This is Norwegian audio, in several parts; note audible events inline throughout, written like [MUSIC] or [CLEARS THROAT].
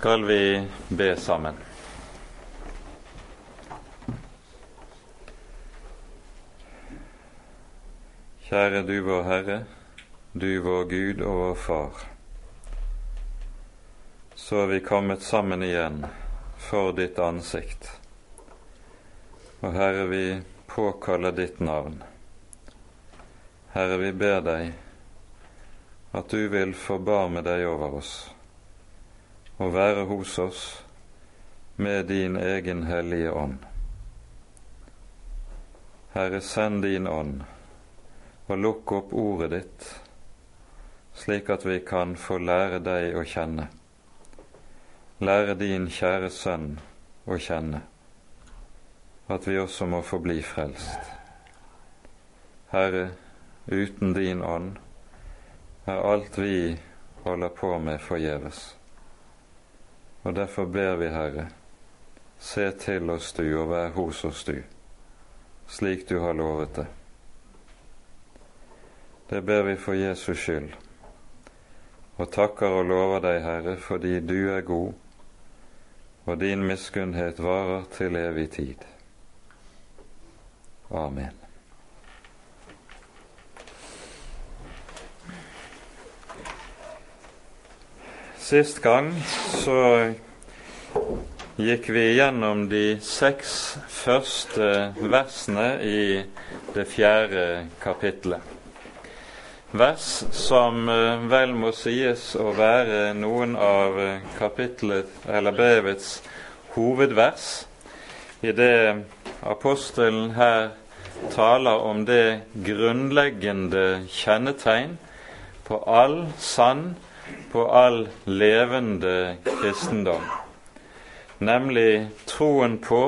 skal vi be sammen. Kjære du vår Herre, du vår Gud og vår Far. Så er vi kommet sammen igjen for ditt ansikt. Og Herre, vi påkaller ditt navn. Herre, vi ber deg at du vil forbarme deg over oss og være hos oss med din egen hellige ånd. Herre, send din ånd og lukk opp ordet ditt, slik at vi kan få lære deg å kjenne, lære din kjære Sønn å kjenne, at vi også må få bli frelst. Herre, uten din ånd er alt vi holder på med, forgjeves. Og derfor ber vi, Herre, se til oss du og vær hos oss du, slik du har lovet det. Det ber vi for Jesus skyld, og takker og lover deg, Herre, fordi du er god, og din miskunnhet varer til evig tid. Amen. Sist gang så gikk vi gjennom de seks første versene i det fjerde kapittelet vers som eh, vel må sies å være noen av eh, kapitlet, eller brevets hovedvers, i det apostelen her taler om det grunnleggende kjennetegn på all sann, på all levende kristendom, nemlig troen på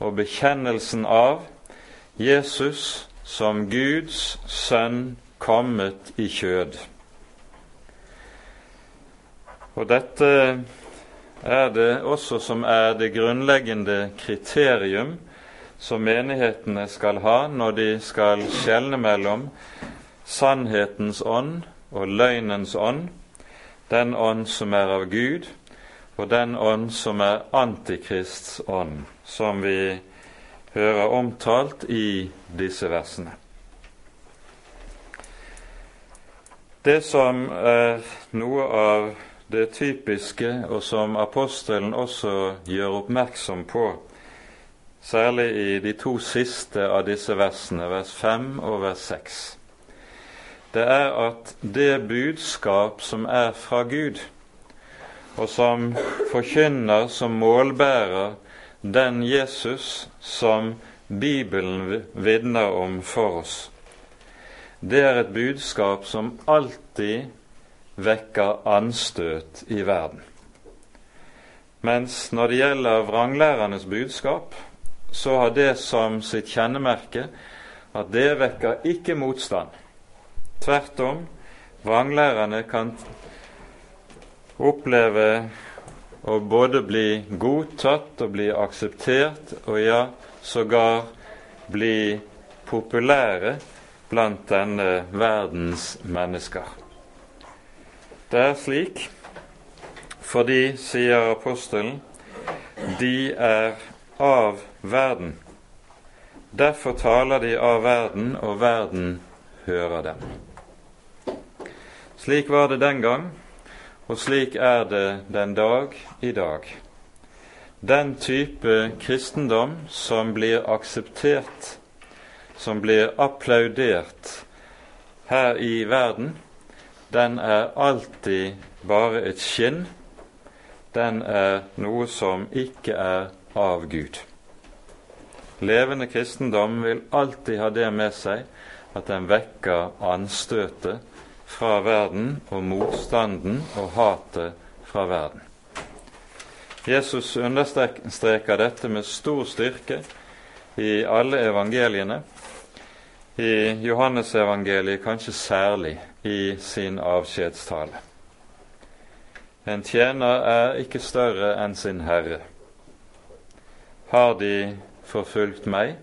og bekjennelsen av Jesus som Guds sønn kommet i kjød. Og dette er det også som er det grunnleggende kriterium som menighetene skal ha når de skal skjelne mellom sannhetens ånd og løgnens ånd, den ånd som er av Gud, og den ånd som er Antikrists ånd, som vi hører omtalt i disse versene. Det som er noe av det typiske, og som apostelen også gjør oppmerksom på, særlig i de to siste av disse versene, vers 5 og vers 6, det er at det budskap som er fra Gud, og som forkynner som målbærer den Jesus som Bibelen vitner om for oss, det er et budskap som alltid vekker anstøt i verden. Mens når det gjelder vranglærernes budskap, så har det som sitt kjennemerke at det vekker ikke motstand. Tvert om, vranglærerne kan oppleve å både bli godtatt og bli akseptert, og ja, sågar bli populære blant denne verdens mennesker. Det er slik fordi, sier apostelen, de er av verden. Derfor taler de av verden, og verden hører dem. Slik var det den gang, og slik er det den dag i dag. Den type kristendom som blir akseptert som blir applaudert her i verden, den er alltid bare et skinn. Den er noe som ikke er av Gud. Levende kristendom vil alltid ha det med seg at den vekker anstøtet fra verden og motstanden og hatet fra verden. Jesus understreker dette med stor styrke i alle evangeliene, i Johannesevangeliet kanskje særlig i sin avskjedstale. En tjener er ikke større enn sin herre. Har de forfulgt meg,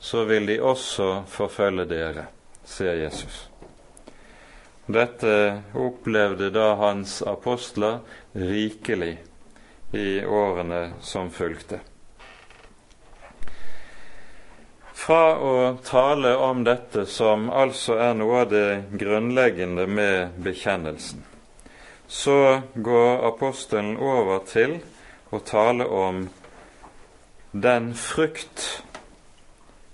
så vil de også forfølge dere, sier Jesus. Dette opplevde da hans apostler rikelig i årene som fulgte. Fra å tale om dette, som altså er noe av det grunnleggende med bekjennelsen, så går apostelen over til å tale om den frukt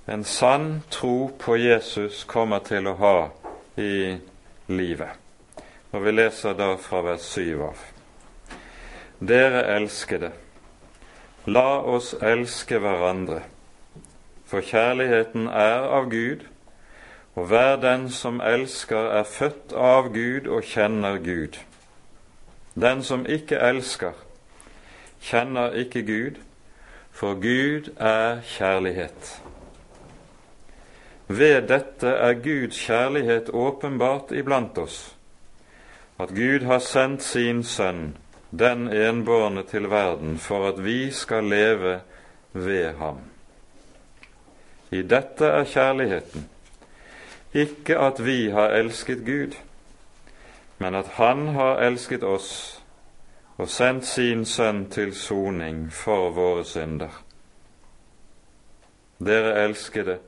en sann tro på Jesus kommer til å ha i livet. Og vi leser da fra vers 7 av. Dere elskede, la oss elske hverandre for kjærligheten er av Gud, og hver den som elsker, er født av Gud og kjenner Gud. Den som ikke elsker, kjenner ikke Gud, for Gud er kjærlighet. Ved dette er Guds kjærlighet åpenbart iblant oss, at Gud har sendt sin Sønn, den enbårne, til verden for at vi skal leve ved ham. I dette er kjærligheten, ikke at vi har elsket Gud, men at Han har elsket oss og sendt sin Sønn til soning for våre synder. Dere elskede,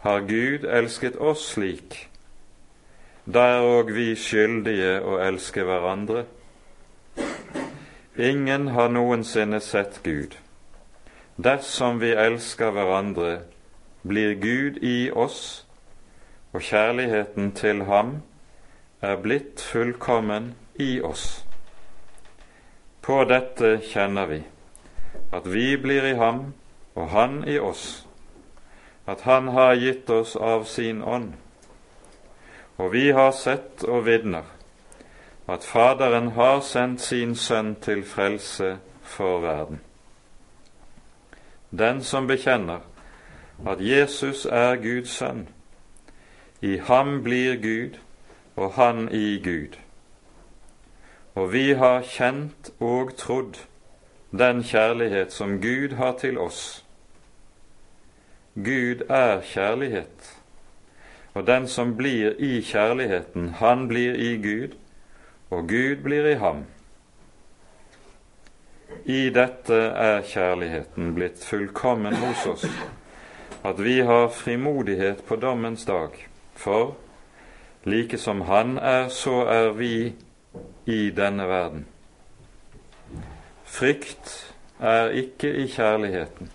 har Gud elsket oss slik, da er òg vi skyldige å elske hverandre. Ingen har noensinne sett Gud. Dersom vi elsker hverandre, blir Gud i oss, og kjærligheten til ham er blitt fullkommen i oss. På dette kjenner vi at vi blir i ham og han i oss, at han har gitt oss av sin ånd. Og vi har sett og vitner at Faderen har sendt sin Sønn til frelse for verden. Den som bekjenner at Jesus er Guds sønn, i ham blir Gud, og han i Gud. Og vi har kjent og trodd den kjærlighet som Gud har til oss. Gud er kjærlighet, og den som blir i kjærligheten, han blir i Gud, og Gud blir i ham. I dette er kjærligheten blitt fullkommen hos oss, at vi har frimodighet på dommens dag. For like som Han er, så er vi i denne verden. Frykt er ikke i kjærligheten,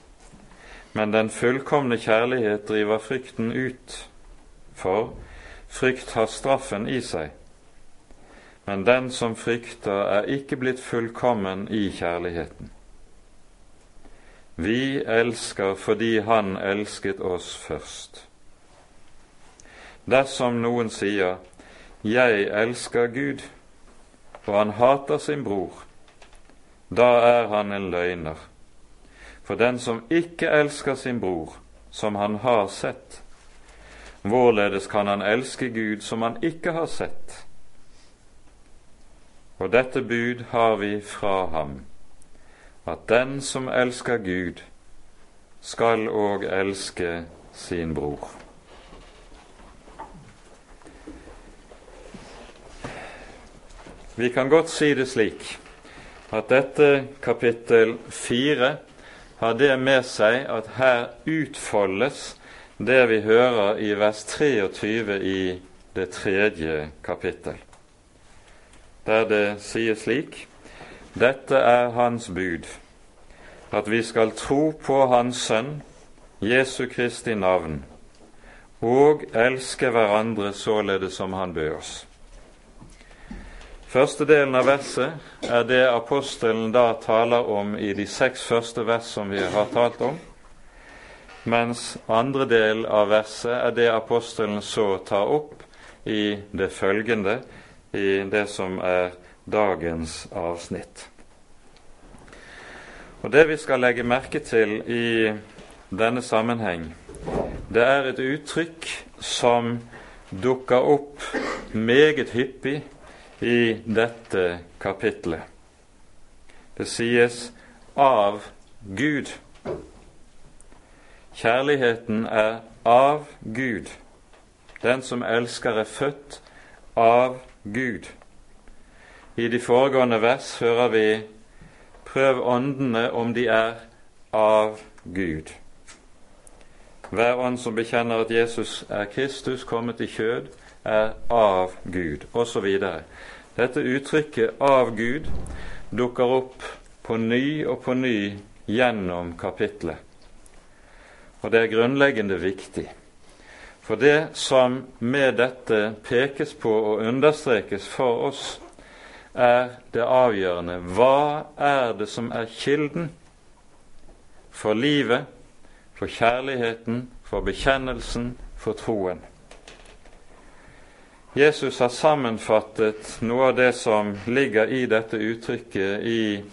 men den fullkomne kjærlighet driver frykten ut. For frykt har straffen i seg men den som frykter, er ikke blitt fullkommen i kjærligheten. Vi elsker fordi Han elsket oss først. Dersom noen sier 'Jeg elsker Gud', og han hater sin bror, da er han en løgner. For den som ikke elsker sin bror, som han har sett, hvorledes kan han elske Gud som han ikke har sett? Og dette bud har vi fra ham, at den som elsker Gud, skal òg elske sin bror. Vi kan godt si det slik at dette kapittel fire har det med seg at her utfoldes det vi hører i vers 23 i det tredje kapittel der det sies slik Dette er Hans bud, at vi skal tro på Hans Sønn, Jesu Kristi navn, og elske hverandre således som Han bød oss. Første delen av verset er det apostelen da taler om i de seks første vers som vi har talt om, mens andre del av verset er det apostelen så tar opp i det følgende, i det som er dagens avsnitt. Og Det vi skal legge merke til i denne sammenheng, det er et uttrykk som dukker opp meget hyppig i dette kapitlet. Det sies 'av Gud'. Kjærligheten er av Gud. Den som elsker, er født av Gud. I de foregående vers hører vi Prøv åndene om de er av Gud. Hver ånd som bekjenner at Jesus er Kristus kommet i kjød, er av Gud, osv. Dette uttrykket 'av Gud' dukker opp på ny og på ny gjennom kapitlet. Og det er grunnleggende viktig. For det som med dette pekes på og understrekes for oss, er det avgjørende. Hva er det som er kilden for livet, for kjærligheten, for bekjennelsen, for troen? Jesus har sammenfattet noe av det som ligger i dette uttrykket i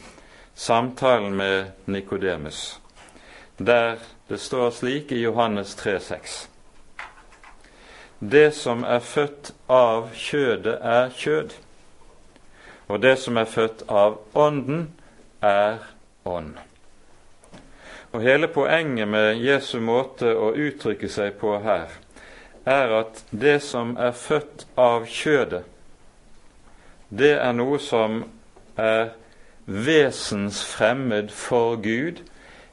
samtalen med Nikodemus, der det står slik i Johannes 3,6. Det som er født av kjødet, er kjød, og det som er født av Ånden, er ånd. Og Hele poenget med Jesu måte å uttrykke seg på her er at det som er født av kjødet, det er noe som er vesensfremmed for Gud,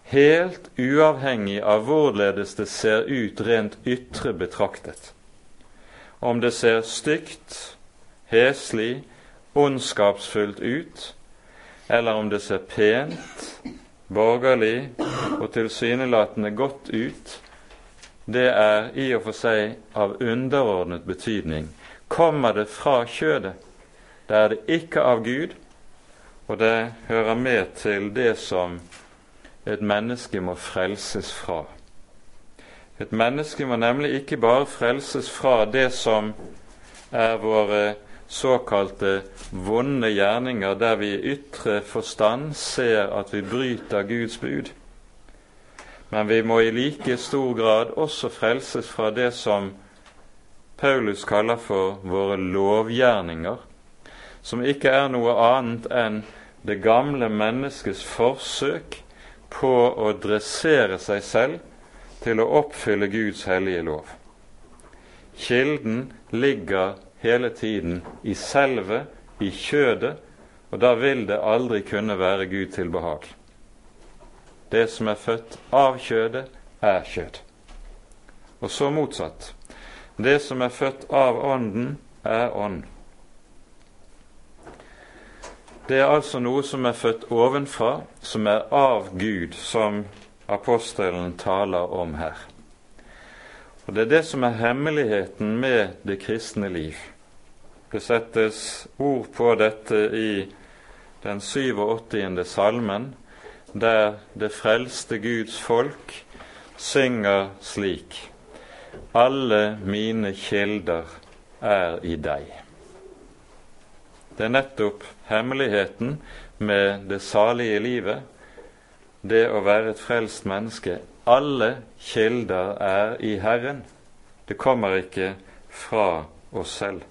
helt uavhengig av hvorledes det ser ut rent ytre betraktet. Om det ser stygt, heslig, ondskapsfullt ut, eller om det ser pent, borgerlig og tilsynelatende godt ut, det er i og for seg av underordnet betydning. Kommer det fra kjødet, da er det ikke av Gud, og det hører med til det som et menneske må frelses fra. Et menneske må nemlig ikke bare frelses fra det som er våre såkalte vonde gjerninger, der vi i ytre forstand ser at vi bryter Guds bud. Men vi må i like stor grad også frelses fra det som Paulus kaller for våre lovgjerninger, som ikke er noe annet enn det gamle menneskets forsøk på å dressere seg selv til å oppfylle Guds hellige lov. Kilden ligger hele tiden i selve, i kjødet, og da vil det aldri kunne være Gud til behag. Det som er født av kjødet, er kjød. Og så motsatt. Det som er født av Ånden, er ånd. Det er altså noe som er født ovenfra, som er av Gud, som apostelen taler om her. Og Det er det som er hemmeligheten med det kristne liv. Det settes ord på dette i den 87. salmen, der det frelste Guds folk synger slik Alle mine kilder er i deg. Det er nettopp hemmeligheten med det salige livet, det å være et frelst menneske. Alle kilder er i Herren. Det kommer ikke fra oss selv.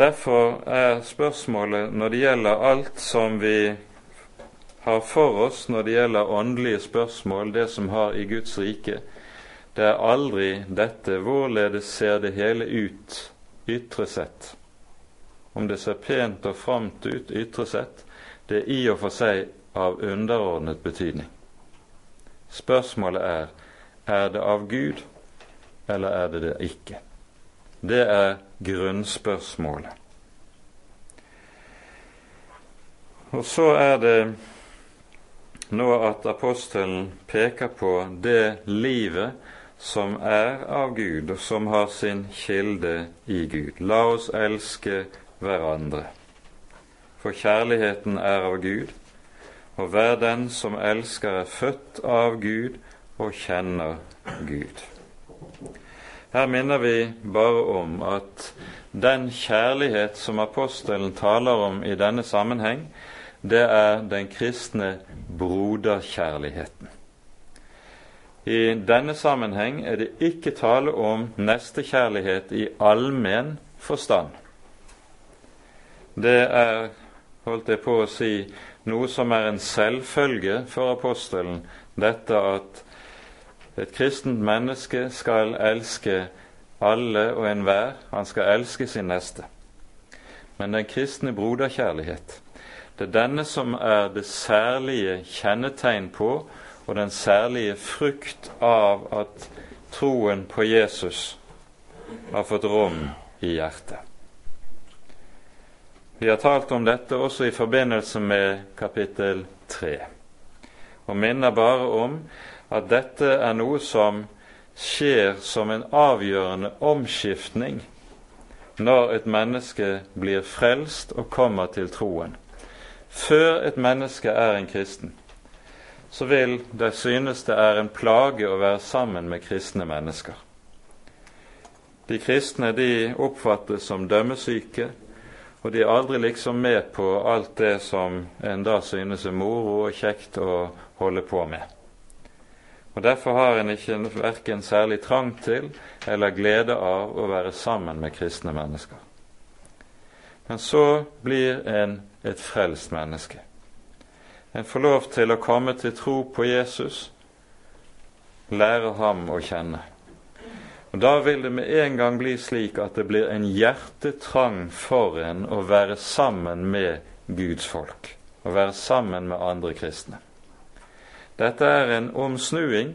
Derfor er spørsmålet når det gjelder alt som vi har for oss når det gjelder åndelige spørsmål, det som har i Guds rike, det er aldri dette hvorledes ser det hele ut ytre sett. Om det ser pent og framt ut ytre sett, det er i og for seg av underordnet betydning. Spørsmålet er er det av Gud, eller er det det ikke? Det er grunnspørsmålet. Og så er det nå at apostelen peker på det livet som er av Gud, og som har sin kilde i Gud. La oss elske hverandre. For kjærligheten er av Gud, og hver den som elsker, er født av Gud og kjenner Gud. Her minner vi bare om at den kjærlighet som apostelen taler om i denne sammenheng, det er den kristne broderkjærligheten. I denne sammenheng er det ikke tale om nestekjærlighet i allmenn forstand. Det er, holdt jeg på å si, noe som er en selvfølge for apostelen, dette at et kristent menneske skal elske alle og enhver. Han skal elske sin neste. men den kristne broderkjærlighet. Det er denne som er det særlige kjennetegn på og den særlige frukt av at troen på Jesus har fått rom i hjertet. Vi har talt om dette også i forbindelse med kapittel 3, og minner bare om at dette er noe som skjer som en avgjørende omskiftning når et menneske blir frelst og kommer til troen. Før et menneske er en kristen, så vil det synes det er en plage å være sammen med kristne mennesker. De kristne de oppfattes som dømmesyke, og de er aldri liksom med på alt det som en da synes er moro og kjekt å holde på med. Og Derfor har en ikke verken særlig trang til eller glede av å være sammen med kristne mennesker. Men så blir en et frelst menneske. En får lov til å komme til tro på Jesus, lære ham å kjenne. Og Da vil det med en gang bli slik at det blir en hjertetrang for en å være sammen med Guds folk, å være sammen med andre kristne. Dette er en omsnuing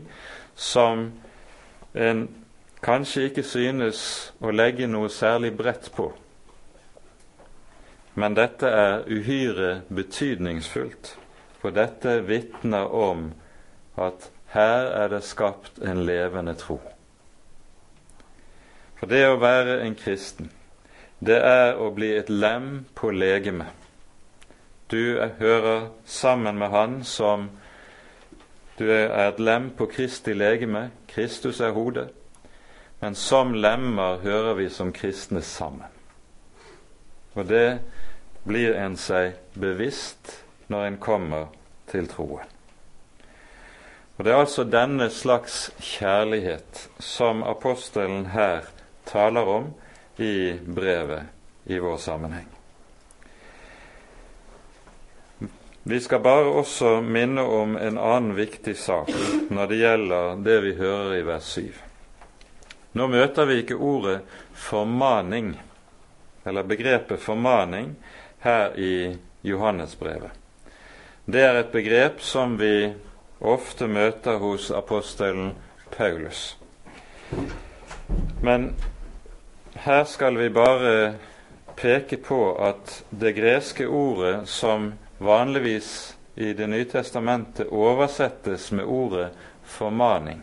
som en kanskje ikke synes å legge noe særlig bredt på. Men dette er uhyre betydningsfullt, for dette vitner om at her er det skapt en levende tro. For det å være en kristen, det er å bli et lem på legemet. Du hører sammen med Han som du er et lem på Kristi legeme. Kristus er hodet. Men som lemmer hører vi som kristne sammen. Og det blir en seg bevisst når en kommer til troen. Og Det er altså denne slags kjærlighet som apostelen her taler om i brevet i vår sammenheng. Vi skal bare også minne om en annen viktig sak når det gjelder det vi hører i vers 7. Nå møter vi ikke ordet formaning, eller begrepet formaning, her i Johannesbrevet. Det er et begrep som vi ofte møter hos apostelen Paulus. Men her skal vi bare peke på at det greske ordet som vanligvis i Det nye testamentet oversettes med ordet formaning.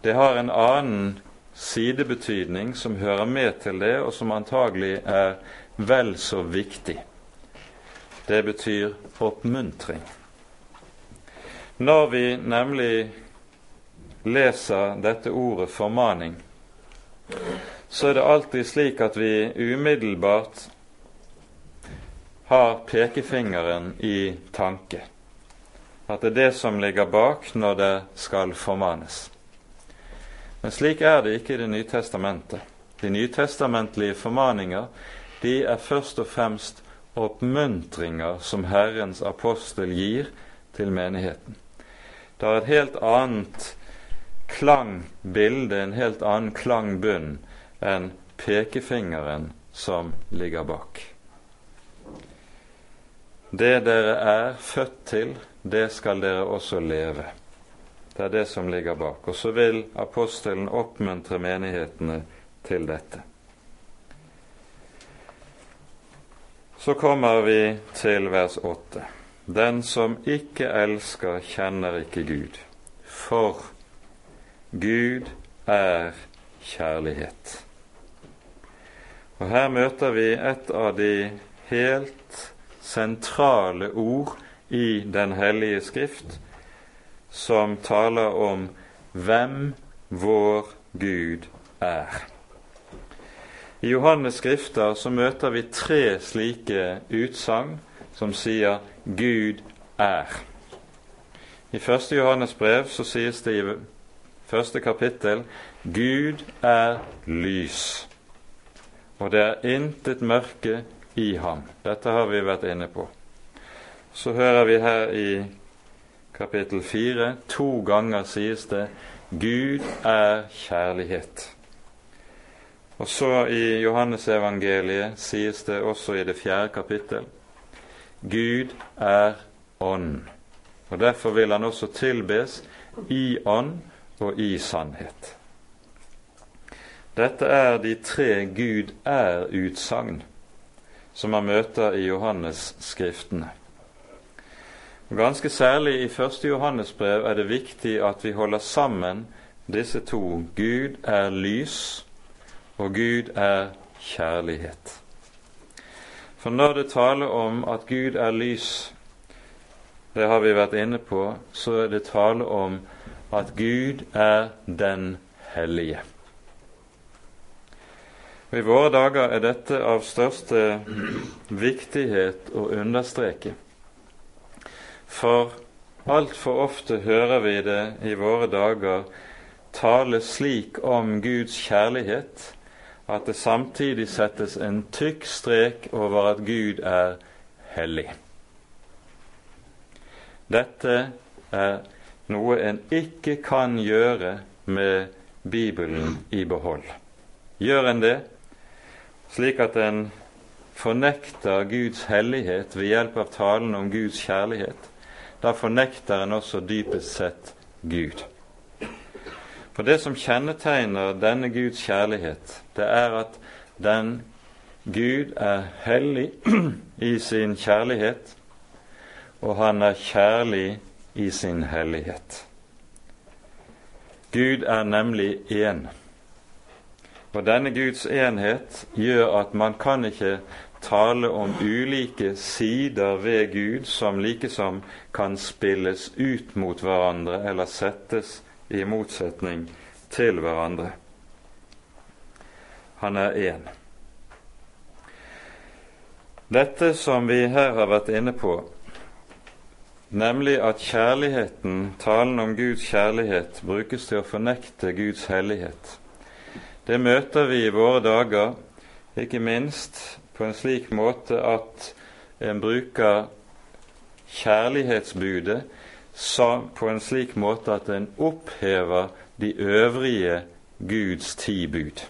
Det har en annen sidebetydning som hører med til det, og som antagelig er vel så viktig. Det betyr oppmuntring. Når vi nemlig leser dette ordet formaning, så er det alltid slik at vi umiddelbart har pekefingeren i tanke. At det er det som ligger bak når det skal formanes. Men slik er det ikke i Det nye testamentet. De nytestamentlige formaninger de er først og fremst oppmuntringer som Herrens apostel gir til menigheten. Det er et helt annet klangbilde, en helt annen klangbunn enn pekefingeren som ligger bak. Det dere er født til, det skal dere også leve. Det er det som ligger bak. Og så vil apostelen oppmuntre menighetene til dette. Så kommer vi til vers 8. Den som ikke elsker, kjenner ikke Gud. For Gud er kjærlighet. Og her møter vi et av de helt sentrale ord i Den hellige skrift som taler om hvem vår Gud er. I Johannes skrifter så møter vi tre slike utsagn som sier 'Gud er'. I første Johannes brev så sies det i første kapittel 'Gud er lys', og det er intet mørke i ham. Dette har vi vært inne på. Så hører vi her i kapittel 4 to ganger sies det Gud er kjærlighet. Og så i Johannesevangeliet sies det også i det fjerde kapittel Gud er ånd, og derfor vil han også tilbes i ånd og i sannhet. Dette er de tre Gud er-utsagn som man møter i Johannes-skriftene. Ganske særlig i første Johannesbrev er det viktig at vi holder sammen disse to. Gud er lys, og Gud er kjærlighet. For når det taler om at Gud er lys, det har vi vært inne på, så er det tale om at Gud er den hellige. Og I våre dager er dette av største viktighet å understreke. For altfor ofte hører vi det i våre dager tale slik om Guds kjærlighet at det samtidig settes en tykk strek over at Gud er hellig. Dette er noe en ikke kan gjøre med Bibelen i behold. Gjør en det, slik at en fornekter Guds hellighet ved hjelp av talen om Guds kjærlighet, da fornekter en også dypest sett Gud. For det som kjennetegner denne Guds kjærlighet, det er at den Gud er hellig [CLEARS THROAT] i sin kjærlighet, og han er kjærlig i sin hellighet. Gud er nemlig én. Og denne Guds enhet gjør at man kan ikke tale om ulike sider ved Gud som likesom kan spilles ut mot hverandre eller settes i motsetning til hverandre. Han er én. Dette som vi her har vært inne på, nemlig at kjærligheten, talen om Guds kjærlighet, brukes til å fornekte Guds hellighet, det møter vi i våre dager, ikke minst på en slik måte at en bruker kjærlighetsbudet på en slik måte at en opphever de øvrige Guds ti bud.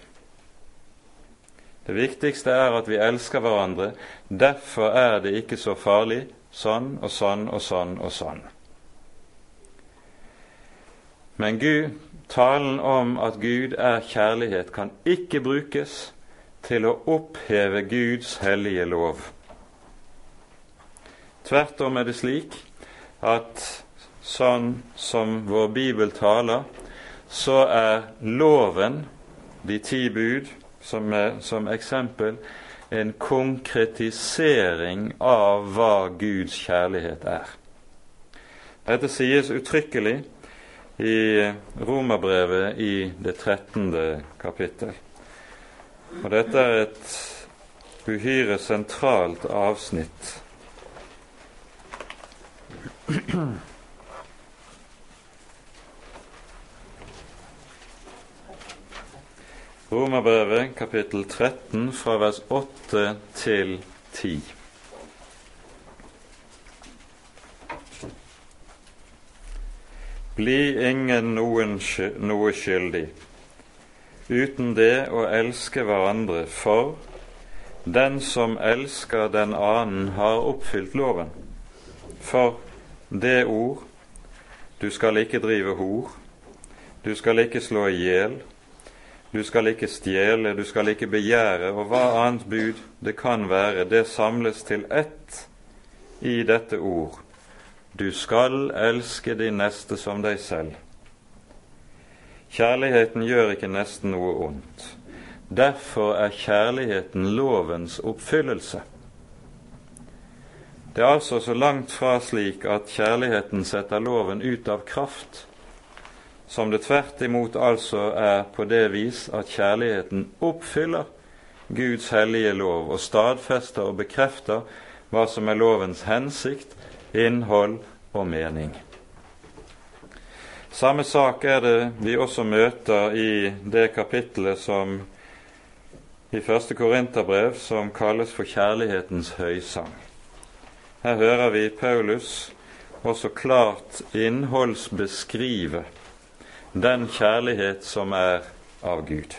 Det viktigste er at vi elsker hverandre. Derfor er det ikke så farlig sånn og sånn og sånn og sånn. Men Gud, talen om at Gud er kjærlighet, kan ikke brukes til å oppheve Guds hellige lov. Tvert om er det slik at sånn som vår bibel taler, så er loven, de ti bud, som, er, som eksempel, en konkretisering av hva Guds kjærlighet er. Dette sies uttrykkelig i Romerbrevet i det 13. kapittel. Og dette er et uhyre sentralt avsnitt. Romerbrevet kapittel 13 fra vers 8 til 10. Bli ingen noen, noe skyldig uten det å elske hverandre, for den som elsker den annen, har oppfylt loven. For det ord du skal ikke drive hor, du skal ikke slå i hjel, du skal ikke stjele, du skal ikke begjære, og hva annet bud det kan være, det samles til ett i dette ord. Du skal elske din neste som deg selv. Kjærligheten gjør ikke nesten noe ondt. Derfor er kjærligheten lovens oppfyllelse. Det er altså så langt fra slik at kjærligheten setter loven ut av kraft, som det tvert imot altså er på det vis at kjærligheten oppfyller Guds hellige lov og stadfester og bekrefter hva som er lovens hensikt, innhold og mening. Samme sak er det vi også møter i det kapittelet som i første Korinterbrev som kalles for kjærlighetens høysang. Her hører vi Paulus også klart innholdsbeskrive den kjærlighet som er av Gud.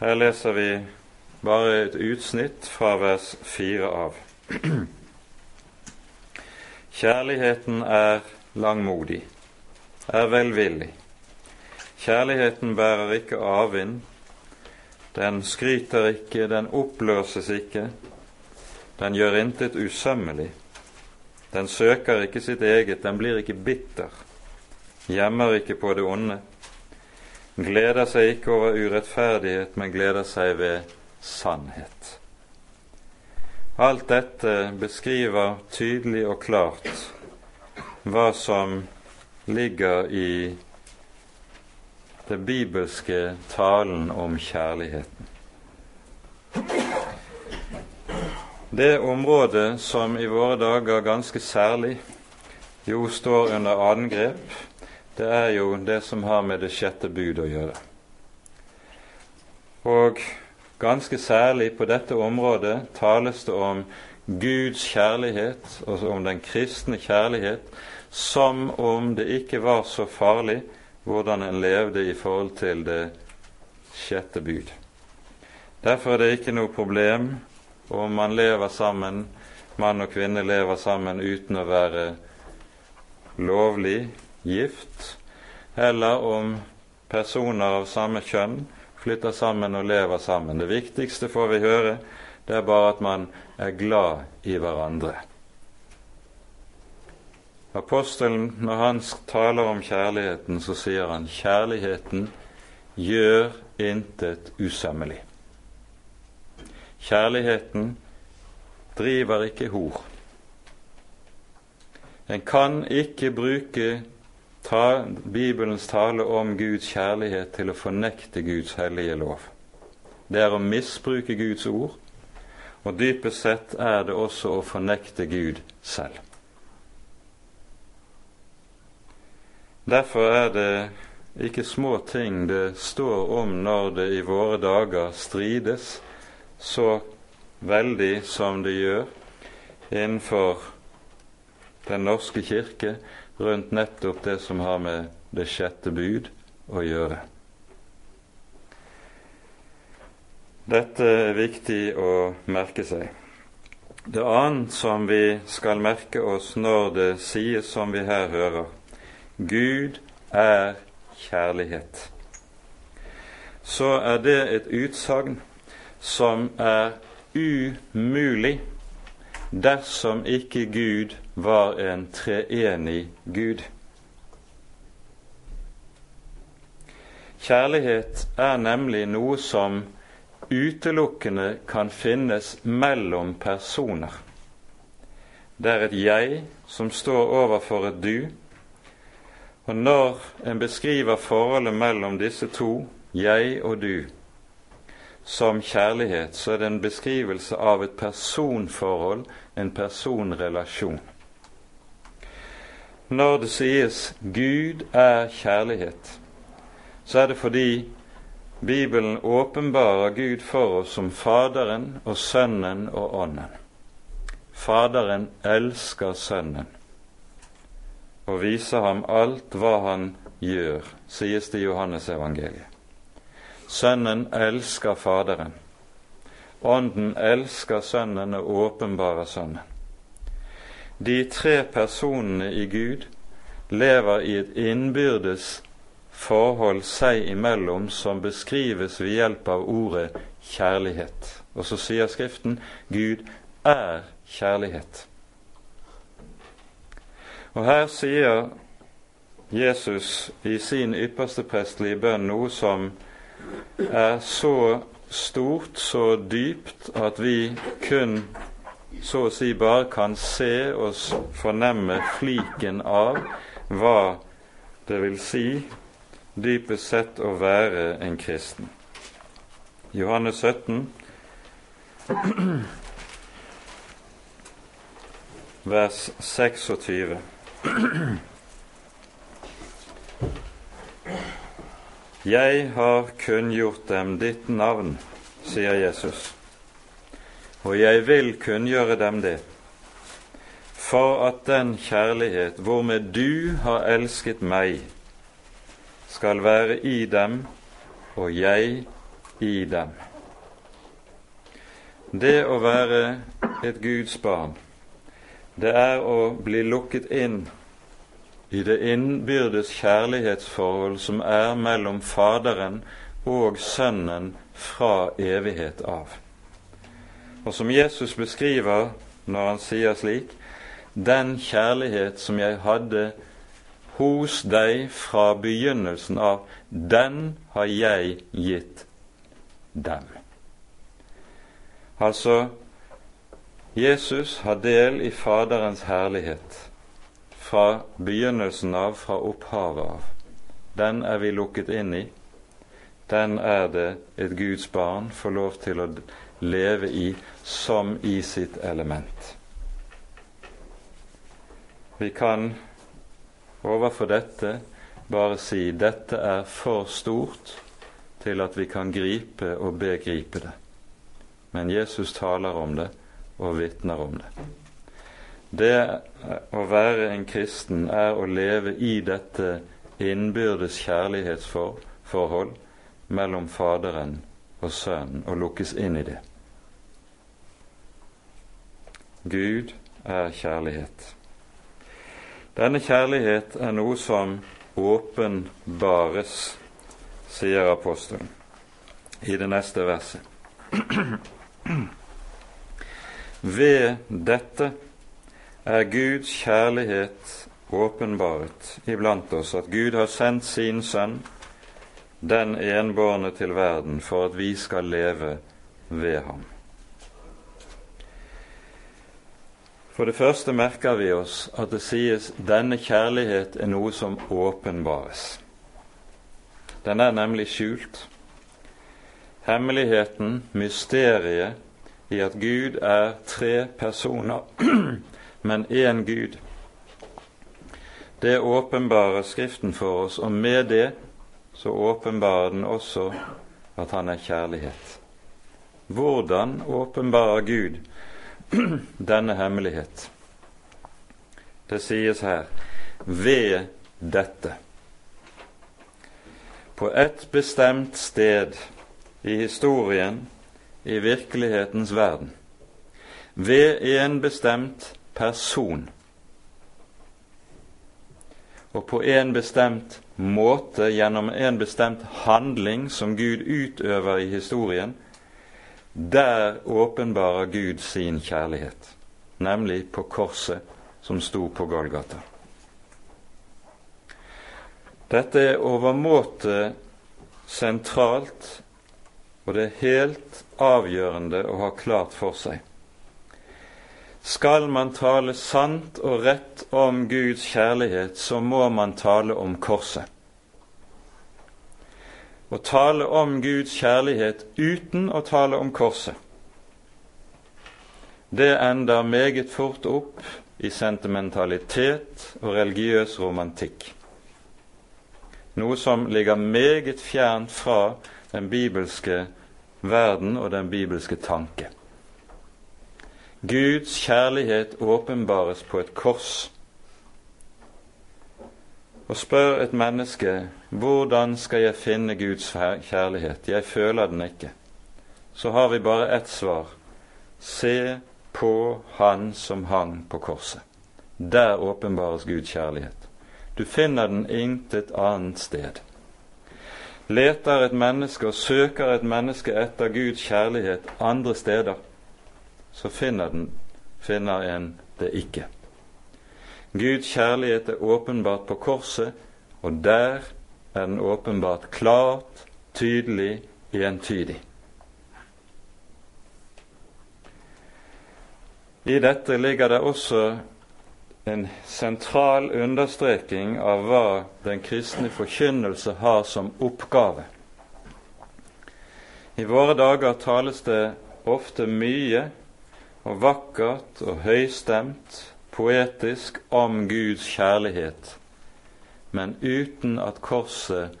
Her leser vi bare et utsnitt fra vers fire av. [CLEARS THROAT] Kjærligheten er langmodig, er velvillig. Kjærligheten bærer ikke avvind, den skryter ikke, den oppløses ikke, den gjør intet usømmelig. Den søker ikke sitt eget, den blir ikke bitter, gjemmer ikke på det onde, gleder seg ikke over urettferdighet, men gleder seg ved sannhet. Alt dette beskriver tydelig og klart hva som ligger i det bibelske talen om kjærligheten. Det området som i våre dager ganske særlig jo står under angrep, det er jo det som har med det sjette bud å gjøre. Og ganske særlig på dette området tales det om Guds kjærlighet, og om den kristne kjærlighet, som om det ikke var så farlig hvordan en levde i forhold til det sjette bud. Derfor er det ikke noe problem om man lever sammen, mann og kvinne lever sammen uten å være lovlig gift, eller om personer av samme kjønn flytter sammen og lever sammen. Det viktigste får vi høre, det er bare at man er glad i hverandre. Apostelen, når han taler om kjærligheten, så sier han kjærligheten gjør intet usømmelig. Kjærligheten driver ikke hor. En kan ikke bruke ta, Bibelens tale om Guds kjærlighet til å fornekte Guds hellige lov. Det er å misbruke Guds ord, og dypest sett er det også å fornekte Gud selv. Derfor er det ikke små ting det står om når det i våre dager strides så veldig som det gjør innenfor Den norske kirke rundt nettopp det som har med det sjette bud å gjøre. Dette er viktig å merke seg. Det annet som vi skal merke oss når det sies som vi her hører Gud er kjærlighet, så er det et utsagn som er umulig dersom ikke Gud var en treenig Gud. Kjærlighet er nemlig noe som utelukkende kan finnes mellom personer. Det er et jeg som står overfor et du. Og når en beskriver forholdet mellom disse to, jeg og du, som kjærlighet, så er det en beskrivelse av et personforhold, en personrelasjon. Når det sies 'Gud er kjærlighet', så er det fordi Bibelen åpenbarer Gud for oss som Faderen og Sønnen og Ånden. Faderen elsker Sønnen og viser ham alt hva han gjør, sies det i Johannes evangeliet. Sønnen elsker Faderen. Ånden elsker Sønnen og åpenbarer Sønnen. De tre personene i Gud lever i et innbyrdes forhold seg imellom som beskrives ved hjelp av ordet kjærlighet. Og så sier Skriften Gud er kjærlighet. Og her sier Jesus i sin ypperste prestelige bønn noe som er så stort, så dypt, at vi kun så å si bare kan se og fornemme fliken av hva det vil si dypest sett å være en kristen. Johannes 17, vers 26. Jeg har kunngjort dem ditt navn, sier Jesus, og jeg vil kunngjøre dem det, for at den kjærlighet hvormed du har elsket meg, skal være i dem og jeg i dem. Det å være et Guds barn, det er å bli lukket inn i det innbyrdes kjærlighetsforhold som er mellom Faderen og Sønnen fra evighet av. Og som Jesus beskriver når han sier slik Den kjærlighet som jeg hadde hos deg fra begynnelsen av, den har jeg gitt dem. Altså, Jesus har del i Faderens herlighet fra begynnelsen av, fra opphavet av. Den er vi lukket inn i. Den er det et Guds barn får lov til å leve i som i sitt element. Vi kan overfor dette bare si dette er for stort til at vi kan gripe og begripe det. Men Jesus taler om det og vitner om det. Det å være en kristen er å leve i dette innbyrdes kjærlighetsforhold mellom Faderen og Sønnen og lukkes inn i det. Gud er kjærlighet. Denne kjærlighet er noe som åpenbares, sier apostelen i det neste verset. [CLEARS THROAT] Ved dette er Guds kjærlighet åpenbaret iblant oss, at Gud har sendt sin Sønn, den enbårne, til verden for at vi skal leve ved ham. For det første merker vi oss at det sies denne kjærlighet er noe som åpenbares. Den er nemlig skjult. Hemmeligheten, mysteriet, i at Gud er tre personer, [CLEARS THROAT] men én Gud. Det åpenbarer Skriften for oss, og med det så åpenbarer den også at han er kjærlighet. Hvordan åpenbarer Gud [CLEARS THROAT] denne hemmelighet? Det sies her ved dette. På et bestemt sted i historien i virkelighetens verden ved en bestemt person og på en bestemt måte gjennom en bestemt handling som Gud utøver i historien, der åpenbarer Gud sin kjærlighet, nemlig på korset som sto på Golgata. Dette er overmåte sentralt og det er helt avgjørende å ha klart for seg. Skal man tale sant og rett om Guds kjærlighet, så må man tale om korset. Å tale om Guds kjærlighet uten å tale om korset, det ender meget fort opp i sentimentalitet og religiøs romantikk. Noe som ligger meget fjernt fra den bibelske verden og den bibelske tanke. Guds kjærlighet åpenbares på et kors. Og spør et menneske hvordan skal jeg finne Guds kjærlighet, jeg føler den ikke, så har vi bare ett svar. Se på Han som hang på korset. Der åpenbares Guds kjærlighet. Du finner den intet annet sted. Leter et menneske og søker et menneske etter Guds kjærlighet andre steder, så finner, den, finner en det ikke. Guds kjærlighet er åpenbart på korset, og der er den åpenbart klart, tydelig, entydig. I dette ligger det også en sentral understreking av hva den kristne forkynnelse har som oppgave. I våre dager tales det ofte mye og vakkert og høystemt, poetisk, om Guds kjærlighet, men uten at korset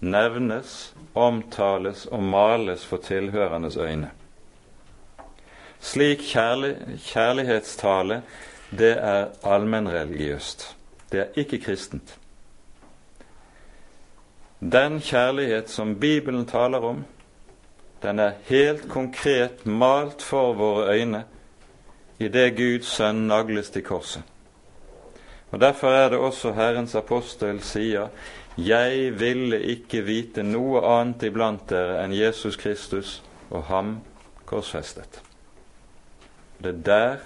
nevnes, omtales og males for tilhørendes øyne. Slik kjærlig, kjærlighetstale det er allmennreligiøst. Det er ikke kristent. Den kjærlighet som Bibelen taler om, Den er helt konkret malt for våre øyne i det Guds sønn nagles til korset. Og Derfor er det også Herrens apostel sier jeg ville ikke vite noe annet iblant dere enn Jesus Kristus og ham korsfestet. Det er der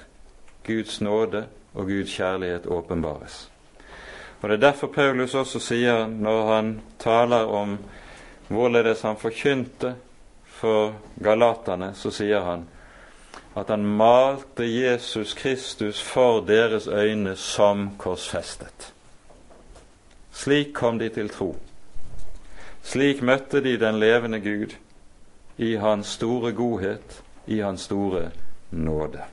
Guds nåde og Guds kjærlighet åpenbares. Og Det er derfor Paulus også sier, når han taler om hvorledes han forkynte for galaterne, så sier han at han malte Jesus Kristus for deres øyne som korsfestet. Slik kom de til tro. Slik møtte de den levende Gud i hans store godhet, i hans store nåde.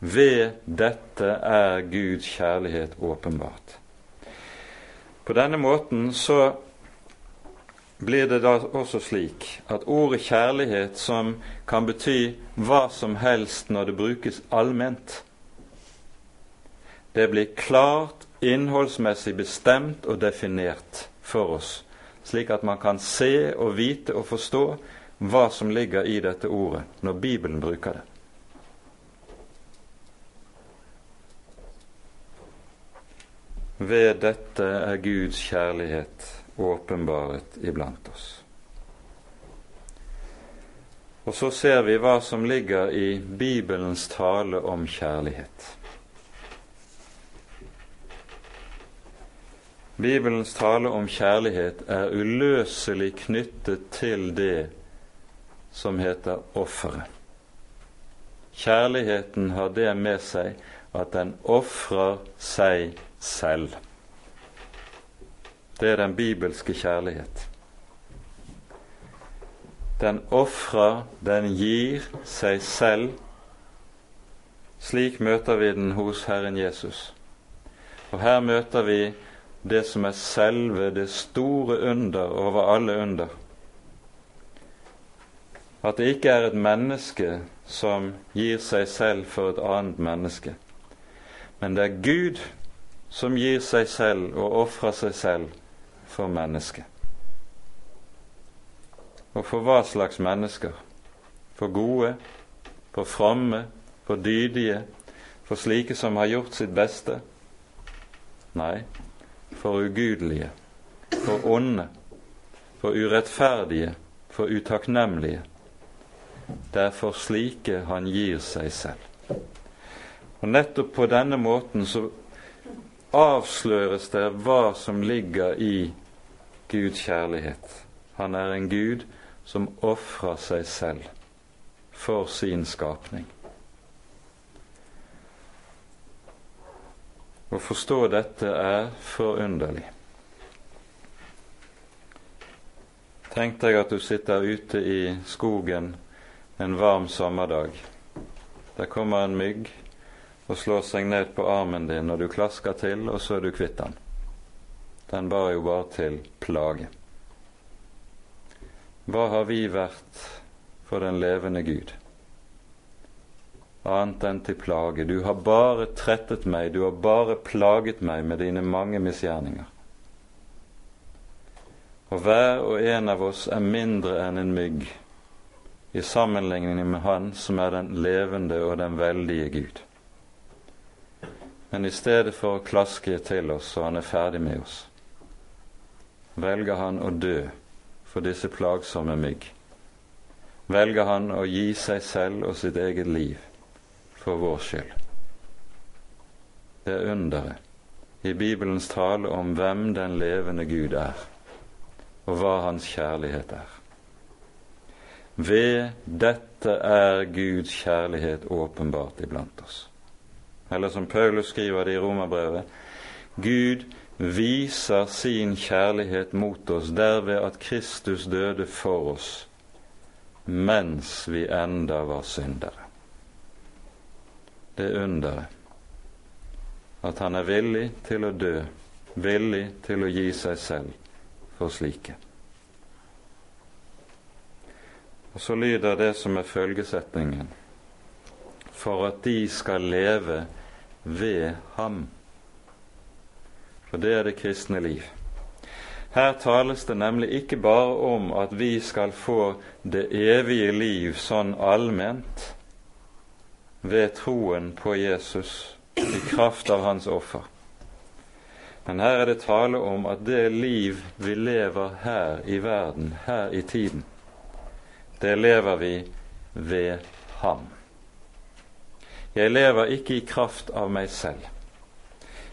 Ved dette er Guds kjærlighet åpenbart. På denne måten så blir det da også slik at ordet kjærlighet, som kan bety hva som helst når det brukes allment, det blir klart, innholdsmessig bestemt og definert for oss, slik at man kan se og vite og forstå hva som ligger i dette ordet når Bibelen bruker det. Ved dette er Guds kjærlighet åpenbaret iblant oss. Og så ser vi hva som ligger i Bibelens tale om kjærlighet. Bibelens tale om kjærlighet er uløselig knyttet til det som heter offeret. Kjærligheten har det med seg at den ofrer seg selv. Det er den bibelske kjærlighet. Den ofrer, den gir seg selv. Slik møter vi den hos Herren Jesus. Og her møter vi det som er selve det store under over alle under. At det ikke er et menneske som gir seg selv for et annet menneske, men det er Gud som gir seg selv og ofrer seg selv for mennesket. Og for hva slags mennesker? For gode, for fromme, for dydige, for slike som har gjort sitt beste? Nei, for ugudelige, for onde, for urettferdige, for utakknemlige. Det er for slike han gir seg selv. Og nettopp på denne måten så avsløres det hva som ligger i Guds kjærlighet. Han er en Gud som ofrer seg selv for sin skapning. Å forstå dette er forunderlig. Tenk deg at du sitter ute i skogen en varm sommerdag. Der kommer en mygg og slår seg ned på armen din, og du klasker til, og så er du kvitt den. Den var jo bare til plage. Hva har vi vært for den levende Gud? Annet enn til plage. Du har bare trettet meg, du har bare plaget meg med dine mange misgjerninger. Og hver og en av oss er mindre enn en mygg i sammenligning med Han som er den levende og den veldige Gud. Men i stedet for å klaske til oss så han er ferdig med oss, velger han å dø for disse plagsomme mygg. Velger han å gi seg selv og sitt eget liv for vår skyld. Det er underet i Bibelens tale om hvem den levende Gud er, og hva hans kjærlighet er. Ved dette er Guds kjærlighet åpenbart iblant oss eller som Paulus skriver det i Romerbrevet Gud viser sin kjærlighet mot oss derved at Kristus døde for oss mens vi enda var syndere. Det underet at han er villig til å dø, villig til å gi seg selv for slike. Og så lyder det som er følgesetningen for at de skal leve ved ham. For det er det kristne liv. Her tales det nemlig ikke bare om at vi skal få det evige liv sånn allment ved troen på Jesus i kraft av hans offer. Men her er det tale om at det liv vi lever her i verden, her i tiden, det lever vi ved ham. Jeg lever ikke i kraft av meg selv,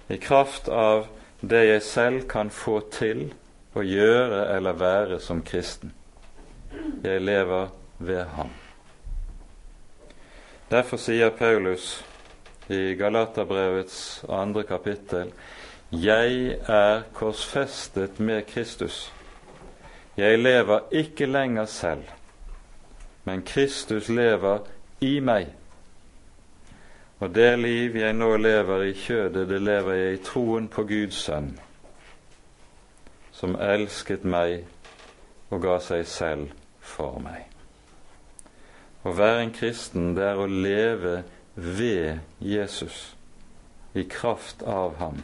i kraft av det jeg selv kan få til å gjøre eller være som kristen. Jeg lever ved ham. Derfor sier Paulus i Galaterbrevets andre kapittel Jeg er korsfestet med Kristus. Jeg lever ikke lenger selv, men Kristus lever i meg. Og det liv jeg nå lever i kjødet, det lever jeg i troen på Guds sønn som elsket meg og ga seg selv for meg. Å være en kristen, det er å leve ved Jesus, i kraft av ham.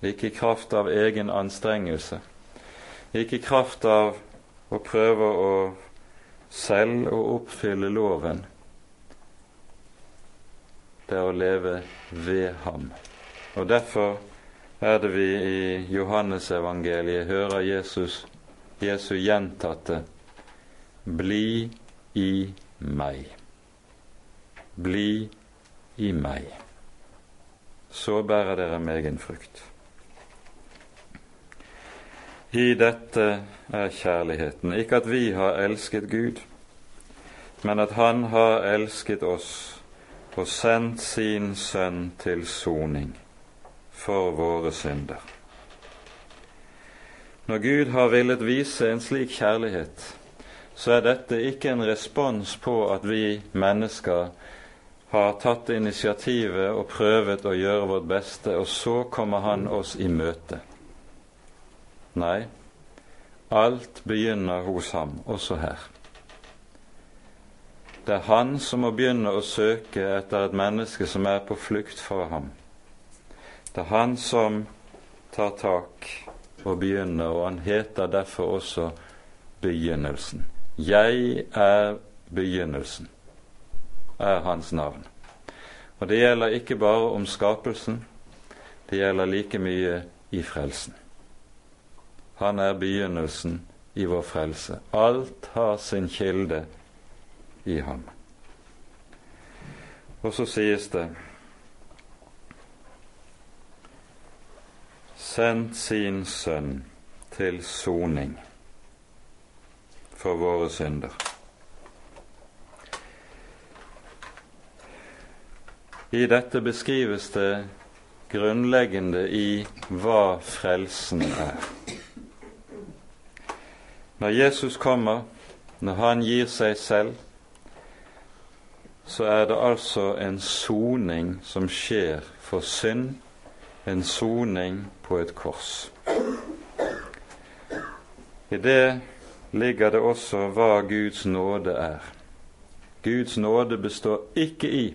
Ikke i kraft av egen anstrengelse, ikke i kraft av å prøve å selv å oppfylle loven. Det er å leve ved ham. Og derfor er det vi i Johannesevangeliet hører Jesus, Jesu gjentatte Bli i meg. Bli i meg. Så bærer dere megen frukt. I dette er kjærligheten, ikke at vi har elsket Gud, men at Han har elsket oss og sendt sin Sønn til soning for våre synder. Når Gud har villet vise en slik kjærlighet, så er dette ikke en respons på at vi mennesker har tatt initiativet og prøvet å gjøre vårt beste, og så kommer Han oss i møte. Nei, alt begynner hos ham, også her. Det er han som må begynne å søke etter et menneske som er på flukt fra ham. Det er han som tar tak og begynner, og han heter derfor også Begynnelsen. Jeg er begynnelsen, er hans navn. Og det gjelder ikke bare om skapelsen, det gjelder like mye i frelsen. Han er begynnelsen i vår frelse. Alt har sin kilde i ham. Og så sies det sendt sin sønn til soning for våre synder. I dette beskrives det grunnleggende i hva frelsen er. Når Jesus kommer, når han gir seg selv, så er det altså en soning som skjer for synd en soning på et kors. I det ligger det også hva Guds nåde er. Guds nåde består ikke i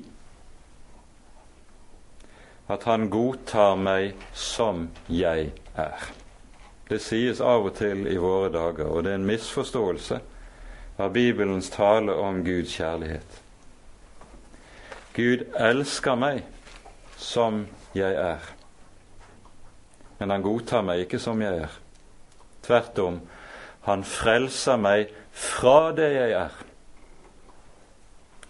at Han godtar meg som jeg er. Det sies av og til i våre dager, og det er en misforståelse av Bibelens tale om Guds kjærlighet. Gud elsker meg som jeg er men han godtar meg ikke som jeg er. Tvert om, han frelser meg fra det jeg er.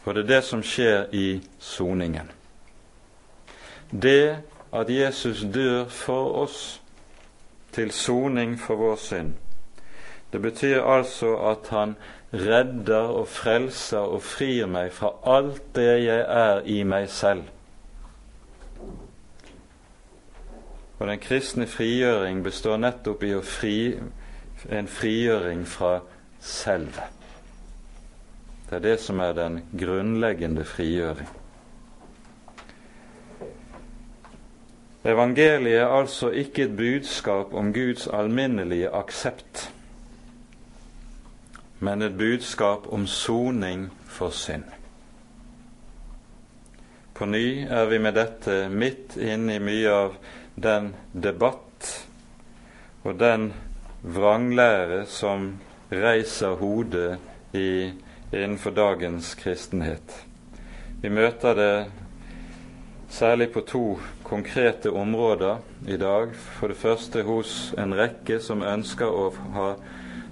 For det er det som skjer i soningen. Det at Jesus dør for oss til soning for vår synd, det betyr altså at han redder og frelser og frir meg fra alt det jeg er i meg selv. Og den kristne frigjøring består nettopp i fri, en frigjøring fra selve. Det er det som er den grunnleggende frigjøring. Evangeliet er altså ikke et budskap om Guds alminnelige aksept, men et budskap om soning for synd. På ny er vi med dette midt inne i mye av den debatt og den vranglære som reiser hodet i, innenfor dagens kristenhet. Vi møter det særlig på to konkrete områder i dag. For det første hos en rekke som ønsker å ha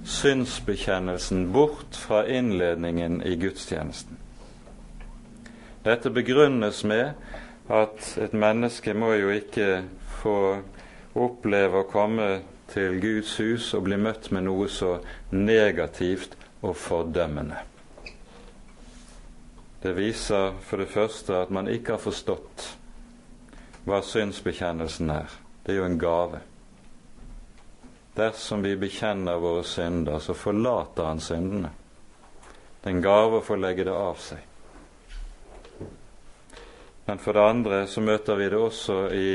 synsbekjennelsen bort fra innledningen i gudstjenesten. Dette begrunnes med at et menneske må jo ikke få oppleve å komme til Guds hus og bli møtt med noe så negativt og fordømmende. Det viser for det første at man ikke har forstått hva synsbekjennelsen er. Det er jo en gave. Dersom vi bekjenner våre synder, så forlater han syndene. Det er en gave å få legge det av seg. Men for det andre så møter vi det også i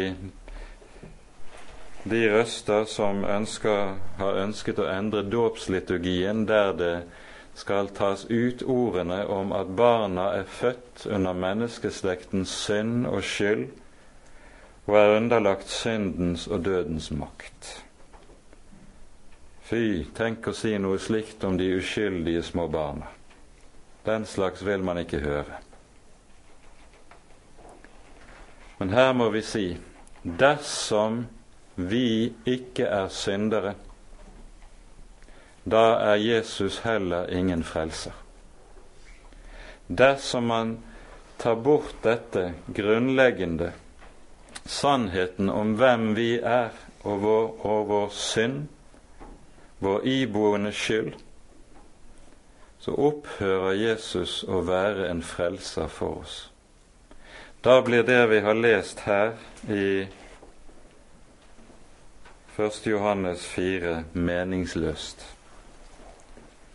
de røster som ønsker, har ønsket å endre dåpsliturgien, der det skal tas ut ordene om at barna er født under menneskeslektens synd og skyld og er underlagt syndens og dødens makt. Fy, tenk å si noe slikt om de uskyldige små barna. Den slags vil man ikke høre. Men her må vi si dersom vi ikke er syndere, da er Jesus heller ingen frelser. Dersom man tar bort dette grunnleggende, sannheten om hvem vi er og vår, og vår synd, vår iboende skyld, så opphører Jesus å være en frelser for oss. Da blir det vi har lest her i 1. Johannes 4 meningsløst.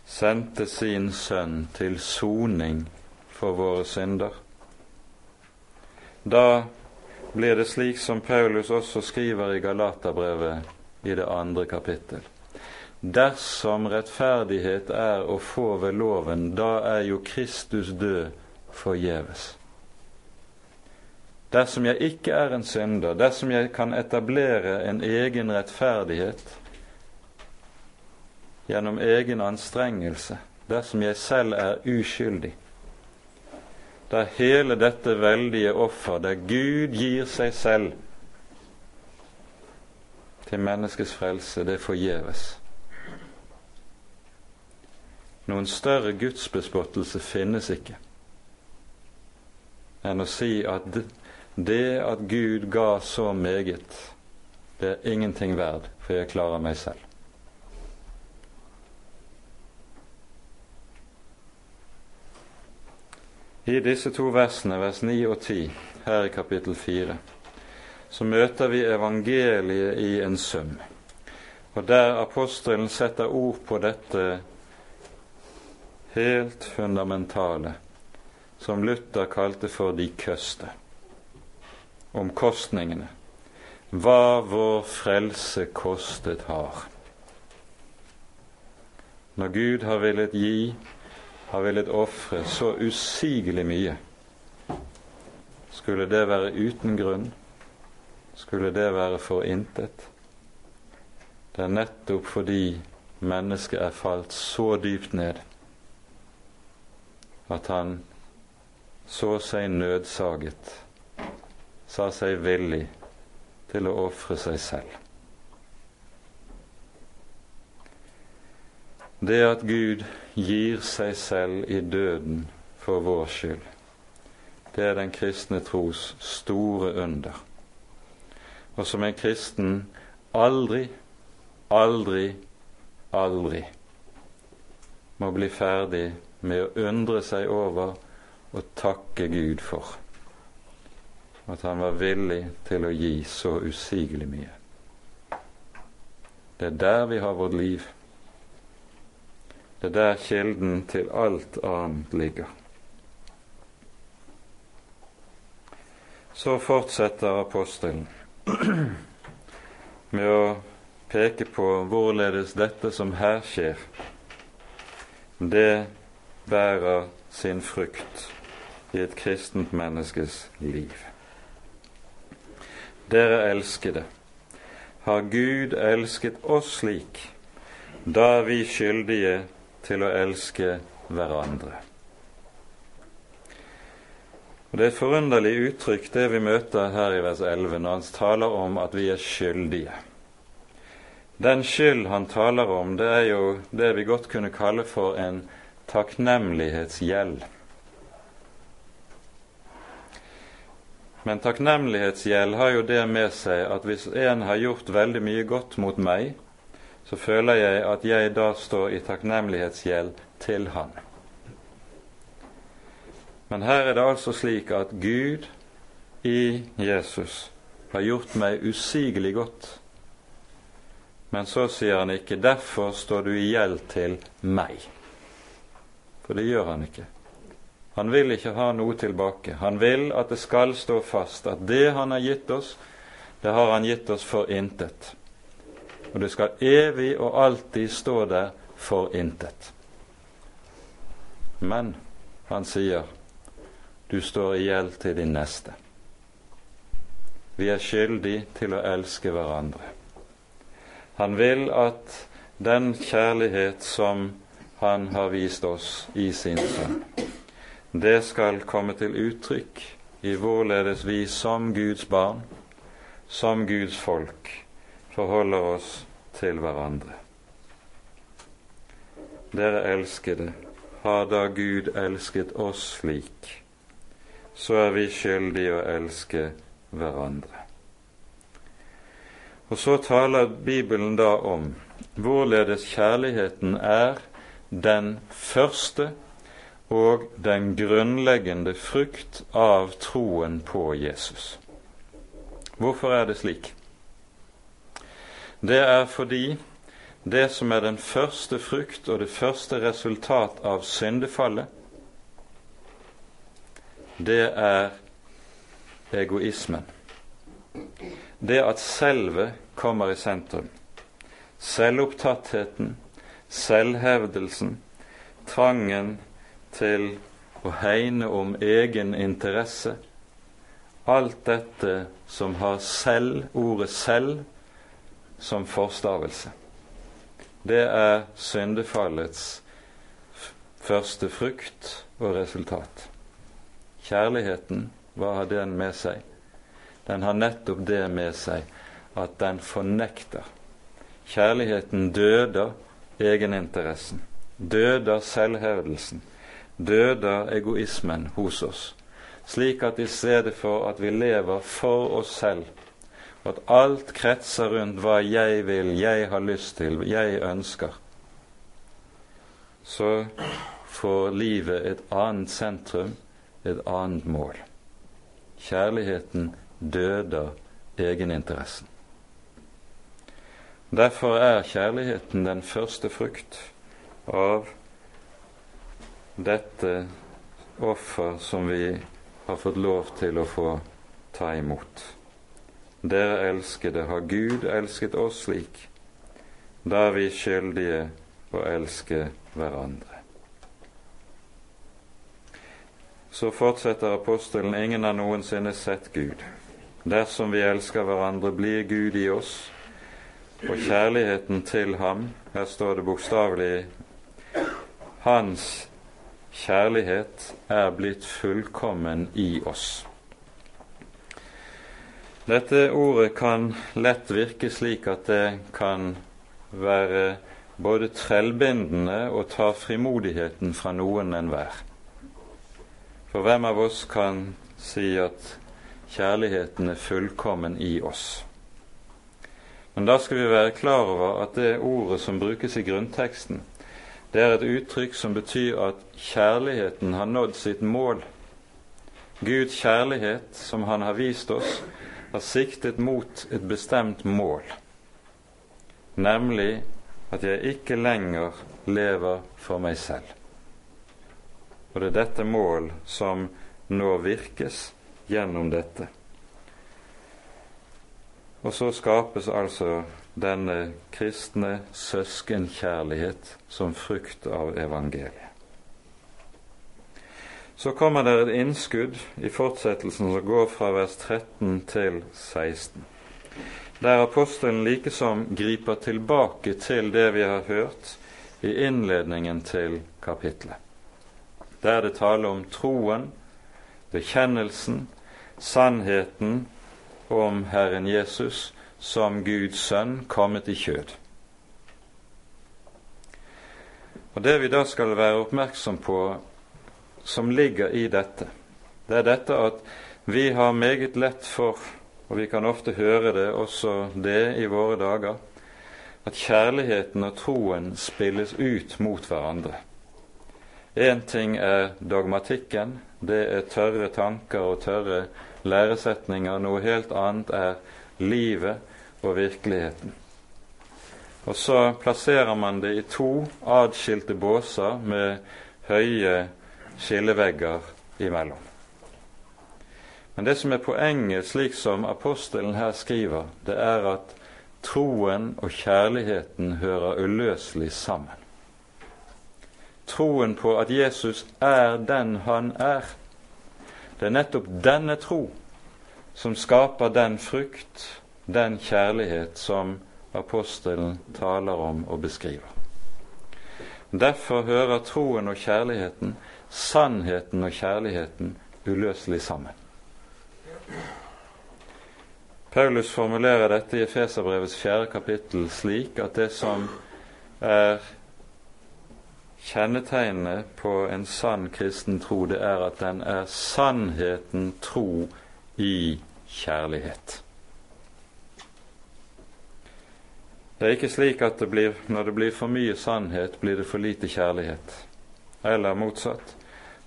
Sendte sin sønn til soning for våre synder. Da blir det slik som Paulus også skriver i Galaterbrevet i det andre kapittel. Dersom rettferdighet er å få ved loven, da er jo Kristus død forgjeves. Dersom jeg ikke er en synder, dersom jeg kan etablere en egen rettferdighet gjennom egen anstrengelse, dersom jeg selv er uskyldig, da hele dette veldige offer, der Gud gir seg selv til menneskets frelse, det forgjeves. Noen større gudsbespottelse finnes ikke enn å si at det at Gud ga så meget, det er ingenting verd, for jeg klarer meg selv. I disse to versene, vers 9 og 10, her i kapittel 4, så møter vi evangeliet i en sum. Og der apostelen setter ord på dette helt fundamentale, som Luther kalte for de køste omkostningene, hva vår frelse kostet har. Når Gud har villet gi, har villet ofre så usigelig mye, skulle det være uten grunn? Skulle det være for intet? Det er nettopp fordi mennesket er falt så dypt ned at han så seg nødsaget sa seg villig til å ofre seg selv. Det at Gud gir seg selv i døden for vår skyld, det er den kristne tros store under. Og som en kristen aldri, aldri, aldri må bli ferdig med å undre seg over og takke Gud for at han var villig til å gi så usigelig mye. Det er der vi har vårt liv. Det er der kilden til alt annet ligger. Så fortsetter apostelen med å peke på hvorledes dette som her skjer, det bærer sin frukt i et kristent menneskes liv. Dere elskede, har Gud elsket oss slik da er vi skyldige til å elske hverandre. Og Det er et forunderlig uttrykk det vi møter her i vers 11, når han taler om at vi er skyldige. Den skyld han taler om, det er jo det vi godt kunne kalle for en takknemlighetsgjeld. Men takknemlighetsgjeld har jo det med seg at hvis en har gjort veldig mye godt mot meg, så føler jeg at jeg da står i takknemlighetsgjeld til han. Men her er det altså slik at Gud i Jesus har gjort meg usigelig godt. Men så sier han ikke 'derfor står du i gjeld til meg'. For det gjør han ikke. Han vil ikke ha noe tilbake. Han vil at det skal stå fast at det han har gitt oss, det har han gitt oss for intet. Og det skal evig og alltid stå der for intet. Men han sier, du står i gjeld til din neste. Vi er skyldig til å elske hverandre. Han vil at den kjærlighet som han har vist oss i sin sønn, det skal komme til uttrykk i hvorledes vi som Guds barn, som Guds folk, forholder oss til hverandre. Dere elskede, har da Gud elsket oss slik, så er vi skyldige å elske hverandre. Og så taler Bibelen da om hvorledes kjærligheten er den første og den grunnleggende frukt av troen på Jesus. Hvorfor er det slik? Det er fordi det som er den første frukt og det første resultat av syndefallet, det er egoismen. Det at selve kommer i sentrum. Selvopptattheten, selvhevdelsen, trangen til å hegne om egen interesse. Alt dette som har selv, ordet 'selv', som forstavelse. Det er syndefallets første frukt og resultat. Kjærligheten, hva har den med seg? Den har nettopp det med seg at den fornekter. Kjærligheten døder egeninteressen, døder selvhevdelsen, døder egoismen hos oss, slik at i stedet for at vi lever for oss selv, og at alt kretser rundt hva jeg vil, jeg har lyst til, jeg ønsker, så får livet et annet sentrum, et annet mål. Kjærligheten døder egeninteressen. Derfor er kjærligheten den første frukt av dette offer som vi har fått lov til å få ta imot. Dere elskede, har Gud elsket oss slik. Da er vi skyldige å elske hverandre. Så fortsetter apostelen, ingen har noensinne sett Gud. Dersom vi elsker hverandre, blir Gud i oss, og kjærligheten til ham, her står det bokstavelig, hans kjærlighet er blitt fullkommen i oss. Dette ordet kan lett virke slik at det kan være både trellbindende og ta frimodigheten fra noen enhver. For hvem av oss kan si at kjærligheten er fullkommen i oss? Men da skal vi være klar over at det ordet som brukes i grunnteksten, det er et uttrykk som betyr at kjærligheten har nådd sitt mål. Guds kjærlighet, som Han har vist oss, har siktet mot et bestemt mål, nemlig at jeg ikke lenger lever for meg selv. Og det er dette mål som nå virkes gjennom dette. Og så skapes altså denne kristne søskenkjærlighet som frukt av evangeliet. Så kommer det et innskudd i fortsettelsen som går fra vers 13 til 16. der apostelen likesom griper tilbake til det vi har hørt i innledningen til kapitlet. Der det taler om troen, bekjennelsen, sannheten om Herren Jesus som Guds sønn kommet i kjød. Og Det vi da skal være oppmerksom på som ligger i dette, det er dette at vi har meget lett for, og vi kan ofte høre det også det i våre dager, at kjærligheten og troen spilles ut mot hverandre. Én ting er dogmatikken, det er tørre tanker og tørre læresetninger. Noe helt annet er livet og virkeligheten. Og så plasserer man det i to adskilte båser med høye skillevegger imellom. Men det som er poenget, slik som apostelen her skriver, det er at troen og kjærligheten hører uløselig sammen. Troen på at Jesus er den han er. Det er nettopp denne tro som skaper den frukt, den kjærlighet som apostelen taler om og beskriver. Derfor hører troen og kjærligheten, sannheten og kjærligheten, uløselig sammen. Paulus formulerer dette i Efeserbrevets fjerde kapittel slik at det som er kjennetegnet på en sann kristen tro, det er at den er sannheten tro i kjærlighet. Det er ikke slik at det blir, når det blir for mye sannhet, blir det for lite kjærlighet. Eller motsatt.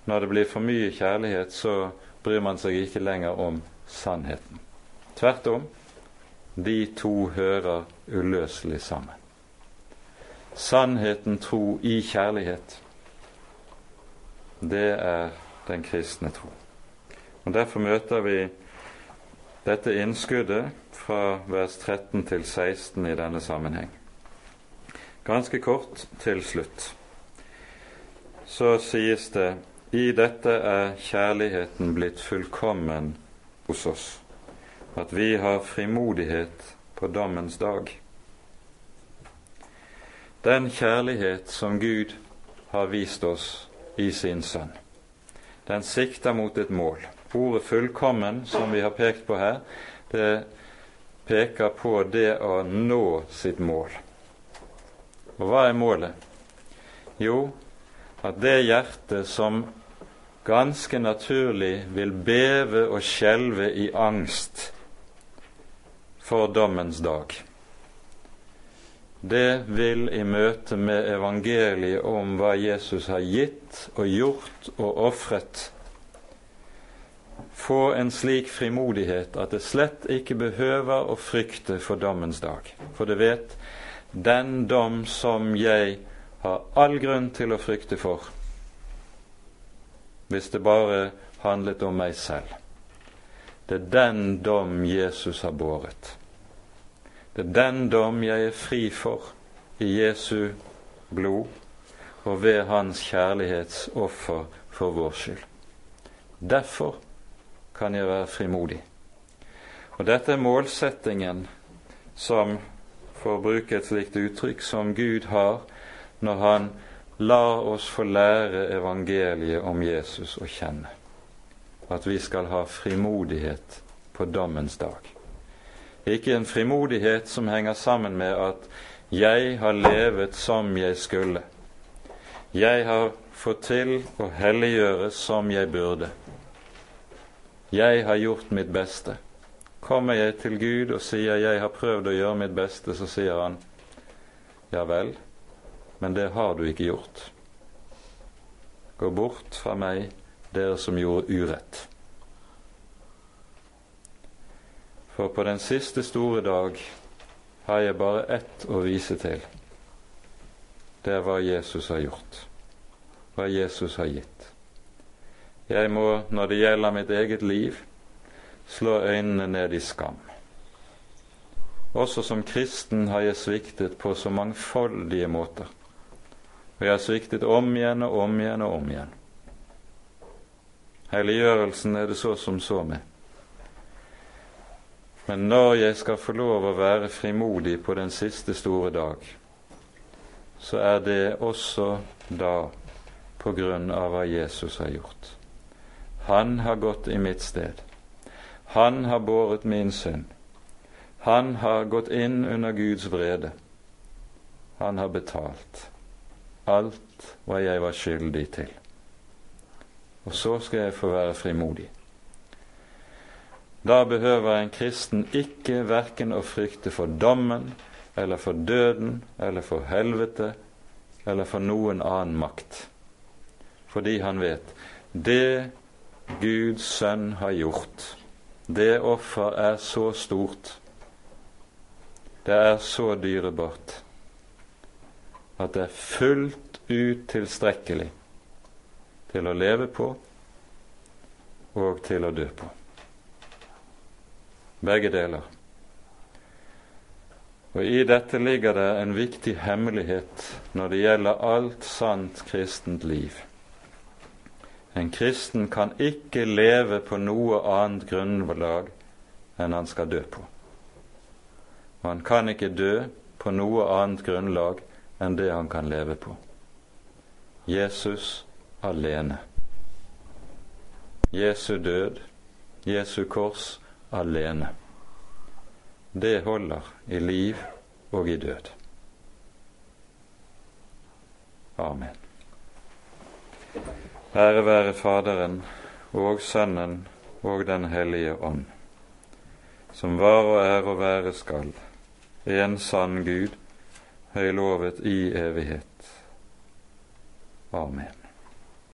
Når det blir for mye kjærlighet, så bryr man seg ikke lenger om sannheten. Tvert om. De to hører uløselig sammen. Sannheten tro i kjærlighet, det er den kristne tro. Og Derfor møter vi dette innskuddet fra vers 13 til 16 i denne sammenheng. Ganske kort til slutt. Så sies det i dette er kjærligheten blitt fullkommen hos oss, at vi har frimodighet på dommens dag. Den kjærlighet som Gud har vist oss i sin Sønn, den sikter mot et mål. Ordet 'fullkommen', som vi har pekt på her, det peker på det å nå sitt mål. Og hva er målet? Jo, at det hjertet som ganske naturlig vil beve og skjelve i angst for dommens dag, det vil i møte med evangeliet om hva Jesus har gitt og gjort og ofret, få en slik frimodighet at det slett ikke behøver å frykte for dommens dag. For det vet den dom som jeg har all grunn til å frykte for, hvis det bare handlet om meg selv. Det er den dom Jesus har båret. Det er den dom jeg er fri for i Jesu blod og ved Hans kjærlighetsoffer for vår skyld. Derfor kan jeg være frimodig. Og dette er målsettingen som, for å bruke et slikt uttrykk, som Gud har når Han lar oss få lære evangeliet om Jesus å kjenne. At vi skal ha frimodighet på dommens dag. Ikke en frimodighet som henger sammen med at jeg har levet som jeg skulle. Jeg har fått til å helliggjøre som jeg burde. 'Jeg har gjort mitt beste'. Kommer jeg til Gud og sier 'jeg har prøvd å gjøre mitt beste', så sier han 'ja vel, men det har du ikke gjort'. Gå bort fra meg, dere som gjorde urett. For på den siste store dag har jeg bare ett å vise til. Det er hva Jesus har gjort, hva Jesus har gitt. Jeg må, når det gjelder mitt eget liv, slå øynene ned i skam. Også som kristen har jeg sviktet på så mangfoldige måter. Og jeg har sviktet om igjen og om igjen og om igjen. Helliggjørelsen er det så som så med. Men når jeg skal få lov å være frimodig på den siste store dag, så er det også da på grunn av hva Jesus har gjort. Han har gått i mitt sted. Han har båret min synd. Han har gått inn under Guds vrede. Han har betalt alt hva jeg var skyldig til. Og så skal jeg få være frimodig. Da behøver en kristen ikke verken å frykte for dommen eller for døden eller for helvete eller for noen annen makt, fordi han vet det Guds sønn har gjort, det offer er så stort, det er så dyrebart, at det er fullt ut tilstrekkelig til å leve på og til å dø på. Begge deler. Og I dette ligger det en viktig hemmelighet når det gjelder alt sant kristent liv. En kristen kan ikke leve på noe annet grunnlag enn han skal dø på. Og han kan ikke dø på noe annet grunnlag enn det han kan leve på. Jesus alene. Jesu død, Jesu kors alene det holder i liv og i død. Amen. Ære være Faderen og Sønnen og Den hellige ånd, som var og er og være skal, en sann Gud, høylovet i evighet. Amen.